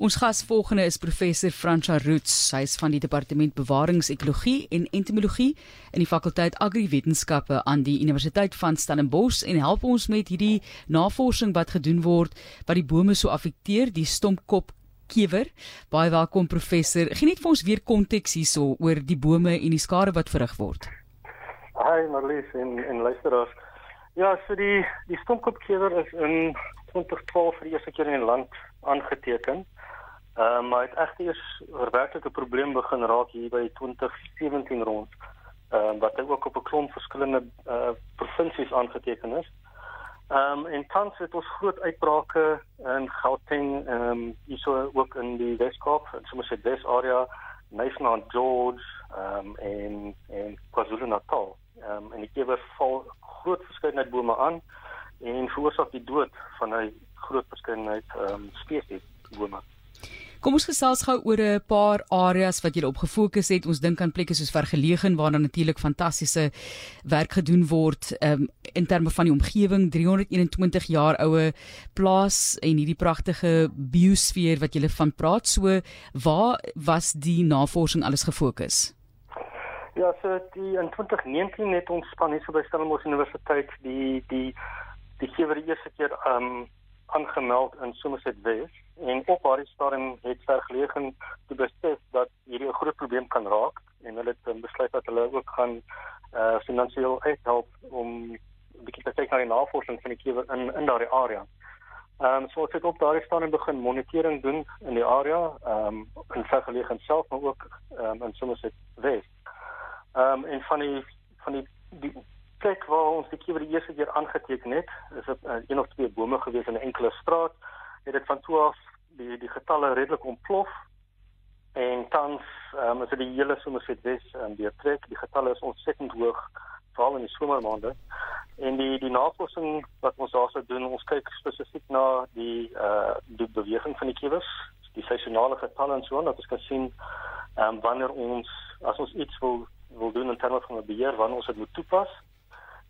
Ons gas volgende is professor Fransha Roots. Sy is van die departement bewaringsekologie en entomologie in die fakulteit agriwetenskappe aan die Universiteit van Stellenbosch en help ons met hierdie navorsing wat gedoen word wat die bome so affekteer, die stompkop kewer. Baie welkom professor. Geniet vir ons weer konteks hierso oor die bome en die skade wat verrig word. Hi Marlies en en luisteraars. Ja, so die die stompkop kewer is in 2012 vir die eerste keer in die land aangeteken. Ehm uh, maar het egter eers 'n werklike probleem begin raak hier by 2017 rond. Ehm uh, wat ook op 'n klomp verskillende eh uh, provinsies aangeteken is. Ehm um, en tans het ons groot uitbrake in Gauteng, ehm um, hierso ook in die Weskaap, in Somerset West area, National George, ehm um, en en KwaZulu-Natal. Ehm um, en die kewer val groot verskeidenheid bome aan en veroorsaak die dood van 'n groot verskeidenheid ehm um, spesies bome. Kom ons gesels gou oor 'n paar areas wat jy op gefokus het. Ons dink aan plekke soos vergeleë waar dan natuurlik fantastiese werk gedoen word um, in terme van die omgewing, 321 jaar oue plaas en hierdie pragtige biosfeer wat jy van praat. So, waar was die navorsing alles gefokus? Ja, so die in 2019 het ons span hier by Stellenbosch Universiteit die die die hier vir die eerste keer um aangemeld in Somerset West en op haar stadium het vergelegen te besef dat hierdie 'n groot probleem kan raak en hulle het besluit dat hulle ook gaan uh finansiëel help om bietjie te kyk na die navorsing van die kewer in in daardie area. Ehm um, so het ek op daardie stadium begin monitering doen in die area, ehm um, in vergelegen self maar ook ehm um, in Somerset West. Ehm um, en van die van die, die plek waar ons die keer die eerste keer aangeteken het, is dit uh, een of twee bome gewees in 'n enkele straat. Het dit van toe af die die getalle redelik ontplof. En tans, ehm um, as dit die hele Somerset Wes en um, die trek, die getalle is ontsettend hoog veral in die somermaande. En die die navorsing wat ons daarso doen, ons kyk spesifiek na die uh die beweging van die kiewers, die seisonale getalle en so en dat ons kan sien ehm um, wanneer ons as ons iets wil wil doen in terme van 'n beheer wanneer ons dit moet toepas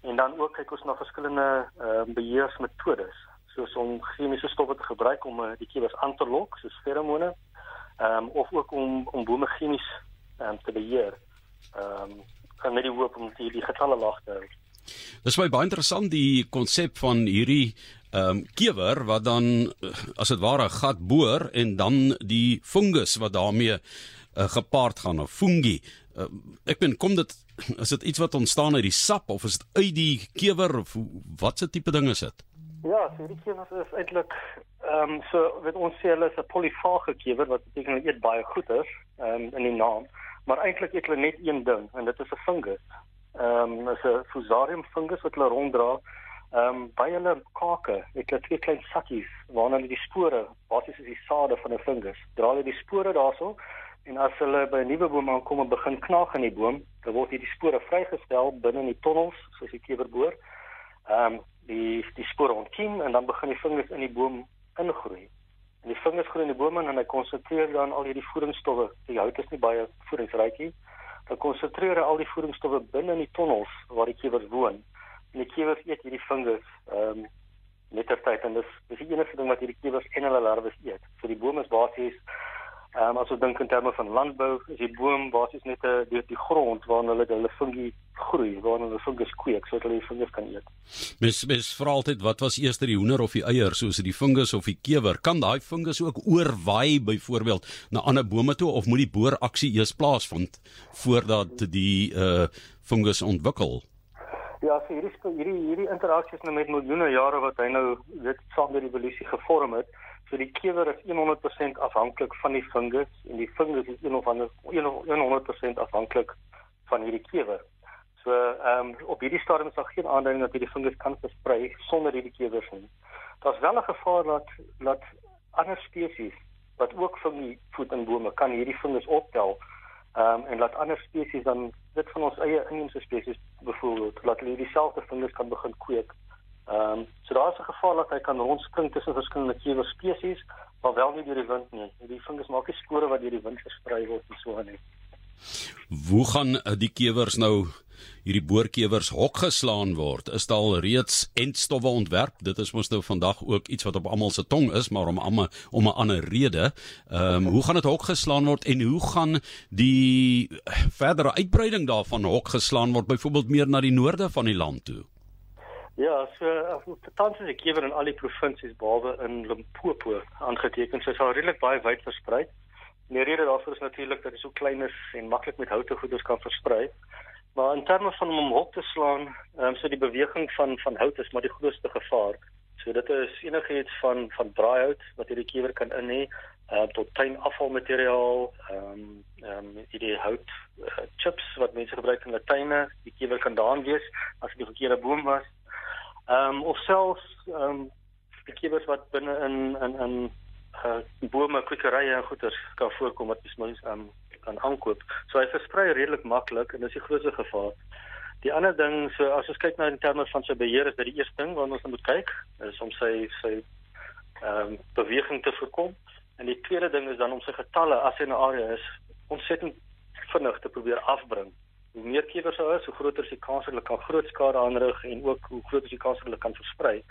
En dan ook kyk ons na verskillende ehm uh, beheersmetodes, soos om chemiese stowwe te gebruik om uh, die kiewers aan te lok, soos feromone, ehm um, of ook om om bome chemies ehm um, te beheer. Ehm um, met die hoop om die, die getalle laag te hou. Dis baie interessant die konsep van hierdie ehm um, kewer wat dan eh, as dit ware 'n gat boor en dan die fungus wat daarmee uh, gepaard gaan of fungi. Uh, ek ben kom dit is dit iets wat ontstaan uit die sap of is dit uit die kewer of watse tipe ding is dit? Ja, so die kewer is eintlik ehm um, so wat ons sê hulle is 'n polifage kewer wat beteken hulle eet baie goed is ehm um, in die naam, maar eintlik eet hulle net een ding en dit is 'n fungus. Ehm um, is 'n fusarium fungus wat hulle ronddra. Ehm um, by hulle kake het hulle twee klein sakkies waarna hulle die spore, basies is die sade van 'n fungus. Dra hulle die spore daarso En as hulle by 'n nuwe boom aankom en begin knaag aan die boom, dan word hierdie spore vrygestel binne in die tonnels, soos die kewerboor. Ehm um, die die spore ontkiem en dan begin die vingers in die boom ingroei. En die vingers groei in die boom en hy konsentreer dan al hierdie voedingsstowwe. Die hout is nie baie voedingsryk nie. Dan konsentreer hy al die voedingsstowwe binne in die tonnels waar die kewers woon. En die kewers eet hierdie vingers ehm um, met tyd en dis dis die enigste ding wat hierdie kewers en hulle larwes eet. So die boom is basies Ehm um, as ons dink in terme van landbou, is die boom basies net 'n deur die grond waar hulle hulle fungi groei, waar hulle fungus kweek sodat hulle die fungus kan eet. Mes mes vra altyd wat was eers die hoender of die eier, soos dit die fungus of die kewer? Kan daai fungus ook oorwaai byvoorbeeld na ander bome toe of moet die booraksie eers plaasvind voordat die uh fungus ontwikkel? Ja, so hierdie hierdie hierdie interaksies nou met miljoene jare wat hy nou weet saam met die evolusie gevorm het. So die kewer is 100% afhanklik van die fungus en die fungus is 100% afhanklik van hierdie kewer. So ehm um, op hierdie stadium is daar geen aanduiding dat hierdie fungus kan versprei sonder hierdie kewers nie. Daar's wel 'n gevaar dat dat ander spesies wat ook fungi voed in bome kan hierdie fungus optel. Ehm um, en laat ander spesies dan dit van ons eie inheemse spesies byvoorbeeld laat hulle dieselfde fungus kan begin kweek Ehm um, daar is 'n geval dat hy kan rondspring tussen verskillende kewer spesies, maar wel nie deur die wind nie. Die vingers maak nie spore wat deur die wind versprei word en so aan nie. Hoe gaan uh, die kewers nou hierdie boorkewers hok geslaan word. Is daar al reeds entstowwe ontwerp? Dit is mos nou vandag ook iets wat op almal se tong is, maar om om om 'n ander rede. Ehm um, hoe gaan dit hok geslaan word en hoe gaan die verdere uitbreiding daarvan hok geslaan word byvoorbeeld meer na die noorde van die land toe? Ja, so tans is ek ewer in al die provinsies behalwe in Limpopo aangeteken. So is al redelik baie wyd versprei. Die rede daarvoor is natuurlik dat dit so klein is en maklik met houte goeders kan versprei. Maar in terme van om hom op te slaan, ehm um, so die beweging van van hout is maar die grootste gevaar. So dit is enigiets van van braaihout wat hierdie kewer kan in hê, uh, tot tuinafvalmateriaal, ehm um, ehm um, hierdie hout uh, chips wat mense gebruik in hulle tuine, die kewer kan daarin wees as dit 'n verkeerde boom was. Ehm um, of selfs ehm um, die kewers wat binne in in in uh bome, kwekerye en goeder kan voorkom wat mens ehm um, kan aankoop. So hy versprei redelik maklik en dis die grootste gevaar. Die ander ding, so as ons kyk na in terme van sy beheer is dit die eerste ding waarna ons moet kyk, is om sy sy ehm um, beweging te voorkom. En die tweede ding is dan om sy getalle as hy 'n area is ontsettend vinnig te probeer afbring hoe meer kiewers daar is, hoe groter is die kans dat hulle kan groot skade aanrig en ook hoe groot is die kans dat hulle kan versprei.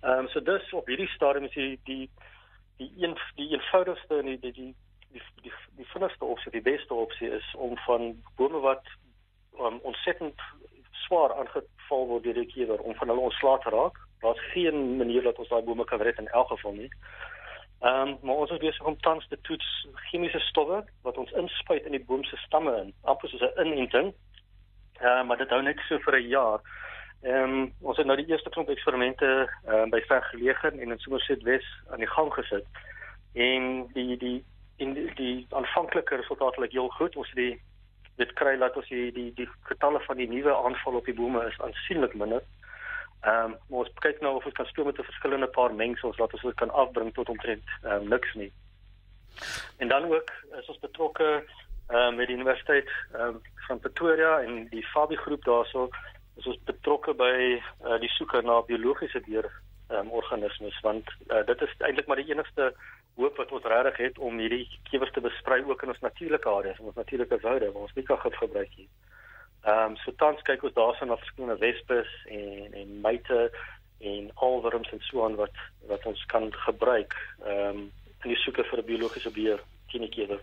Ehm um, so dis op hierdie stadium is die die die een die eenvoudigste en die die die die die, die vinnigste opsie, die beste opsie is om van bome wat um, ontsettend swaar aangeval word deur die kiewer om van hulle ontslae te raak. Daar's geen manier dat ons daai bome kan red in elk geval nie. Ehm um, maar ons is besig om tans te toets chemiese stowwe wat ons inspuit in die boom se stamme in, amper soos 'n inenting. Ehm uh, maar dit hou net so vir 'n jaar. Ehm um, ons het nou die eerste klomp eksperimente ehm uh, by Vergelegen en in Somerset Wes aan die gang gesit. En die die in die, die aanvanklike resultate lyk heel goed. Ons het die dit kry laat ons die die die getalle van die nuwe aanval op die bome is aansienlik minder. Ehm um, ons kyk nou of ons kan speel met 'n verskillende paar mengsels wat ons kan afbring tot omtrent ehm um, niks nie. En dan ook is ons betrokke ehm um, met die universiteit ehm um, van Pretoria en die Fabi groep daarso is ons betrokke by uh, die soeke na biologiese deur ehm um, organismes want uh, dit is eintlik maar die enigste hoop wat ons regtig het om hierdie kiewers te besprei ook in ons natuurlike areas, in ons natuurlike woude waar ons nie kan gebruik nie. Ehm um, so tans kyk ons daarsonder na verskillende wespes en en myte en alworms en so aan wat wat ons kan gebruik ehm um, in die soeke vir 'n biologiese beheer teen die kewer.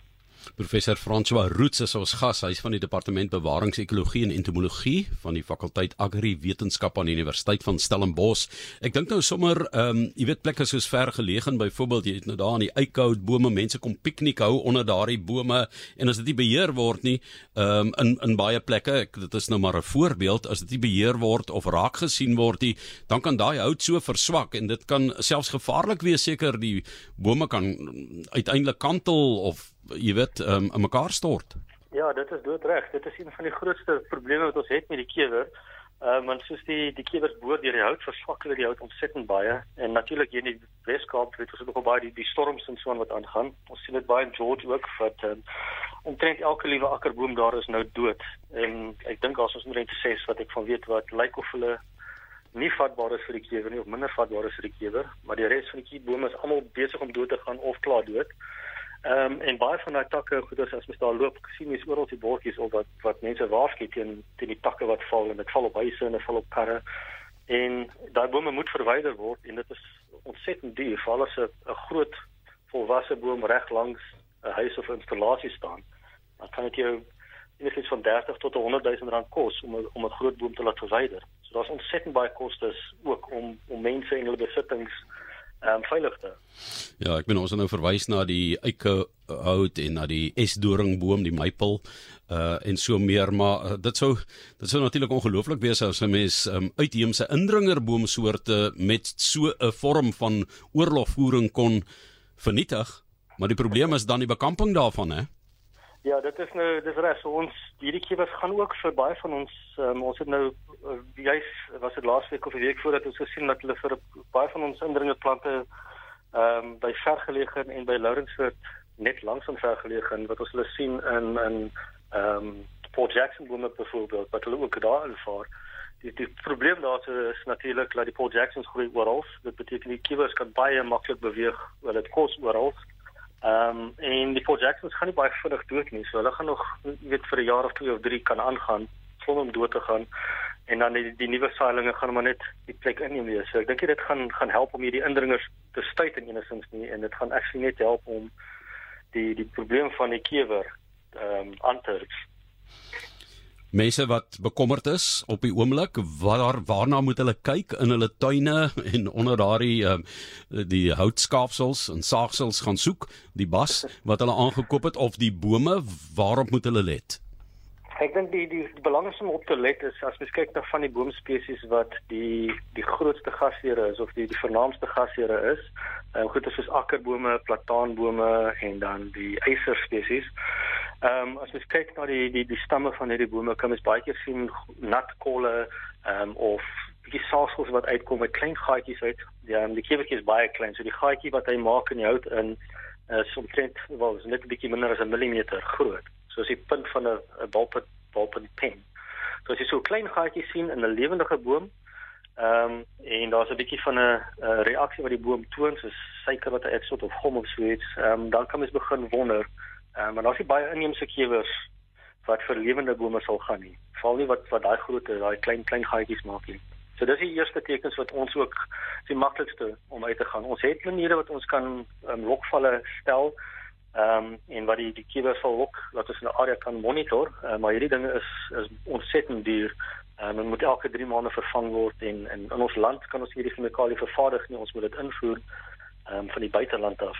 Professor François Roots is ons gas. Hy is van die Departement Bewaringsekologie en Entomologie van die fakulteit Agri Wetenskap aan die Universiteit van Stellenbosch. Ek dink nou sommer, ehm, um, jy weet plekke soos ver geleë, byvoorbeeld jy het nou daar in die eikhout bome, mense kom piknik hou onder daardie bome en as dit nie beheer word nie, ehm um, in in baie plekke, ek, dit is nou maar 'n voorbeeld, as dit nie beheer word of raak gesien word nie, dan kan daai hout so verswak en dit kan selfs gevaarlik wees seker die bome kan uiteindelik kantel of jy weet um, in mekaar stort. Ja, dit is doodreg. Dit is een van die grootste probleme wat ons het met die kewer. Ehm uh, want soos die die kewers boor deur die hout verswak hulle die hout ontsettend baie en natuurlik hier in die Weskaap weet ons ook baie die die storms en so aan wat aangaan. Ons sien dit baie in George ook wat ehm um, omtrent elke liewe akkerboom daar is nou dood en ek dink as ons net sê wat ek van weet wat lyk of hulle nie vatbaar is vir die kewer nie of minder vatbaar is vir die kewer, maar die res van die kiebome is almal besig om dood te gaan of klaar dood. Ehm um, en baie van daai takke, goeders as mens daar loop, sien jy oral die bordjies op wat wat mense waarsku teen teen die takke wat val en dit val op huise en dit val op karre. En daai bome moet verwyder word en dit is ontsettend duur, veral as 'n groot volwasse boom reg langs 'n huis of installasie staan. Dan kan dit jou enigiets van 30 tot 100 000 rand kos om om 'n groot boom te laat verwyder. So daar's ontsettend baie kostes ook om om mense en hulle besittings um, veilig te. Ja, ek ben ons nou verwys na die eike hout en na die esdoringboom, die maple uh en so meer, maar uh, dit sou dit sou natuurlik ongelooflik wees as 'n mens um, uitheemse indringerboomsoorte met so 'n vorm van oorlogvoering kon vernietig. Maar die probleem is dan die bekamping daarvan, hè? Ja, dit is nou dis reg. So ons hierdie kiewers gaan ook vir baie van ons um, ons het nou uh, juis was dit laasweek of die week voordat ons gesien dat hulle vir baie van ons indringerplante ehm um, by vergeleë en by Lawrencewood net langs aan vergeleë wat ons hulle sien in in ehm um, Port Jackson bome byvoorbeeld wat hulle ook daar invaar. Die die probleem daar is natuurlik dat die Port Jacksons groei oral. Dit beteken die kiewers kan baie maklik beweeg, hulle het kos oral. Um, en die Port Jacksons gaan nie baie vinnig dood nie. So hulle gaan nog weet vir 'n jaar of twee of drie kan aangaan. sonder om dood te gaan en dan die, die nuwe saailinge gaan maar net die plek inneem weer. So ek dink dit gaan gaan help om hierdie indringers te stuit in enigins nie en dit gaan actually net help om die die probleem van die kewer ehm um, aan te rig mense wat bekommerd is op die oomblik waar waarna moet hulle kyk in hulle tuine en onder daardie uh, die houtskaafsels en saagsels gaan soek die bas wat hulle aangekoop het of die bome waarop moet hulle let Ek dink die die belangrikste om op te let is as mens kyk na van die boomspesies wat die die grootste gasheere is of die die vernaamste gasheere is. Uh, goed soos akkerbome, plataanbome en dan die eiserspesies. Ehm um, as jy kyk na die die die stamme van hierdie bome, kan mens baie keer sien natkolle ehm um, of bietjie saagsels wat uitkom met klein gaatjies uit. Ja, die kewertjie is baie klein, so die gaatjie wat hy maak in die hout in is omtrent wel is net 'n bietjie minder as 'n millimeter groot. So as die punt van 'n balpunt balpunt pen. So as jy so klein gaatjie sien in 'n lewendige boom, ehm um, en daar's 'n bietjie van 'n reaksie wat die boom toon, soos suiker wat hy uitstoot of gom of so iets, ehm um, dan kan mens begin wonder Uh, maar daar's nie baie inheemse kewers wat vir lewende bome sal gaan nie. Val nie wat wat daai groot daai klein klein gaatjies maak nie. So dis die eerste tekens wat ons ook die maklikste om uit te gaan. Ons het maniere wat ons kan um, lokvalle stel. Ehm um, en wat die die kewers sal ook laat ons 'n area kan monitor, uh, maar hierdie dinge is is ontsettend duur. Ehm um, dit moet elke 3 maande vervang word en, en in ons land kan ons hierdie chemikalie vervaardig nie. Ons moet dit invoer ehm um, van die buiteland af.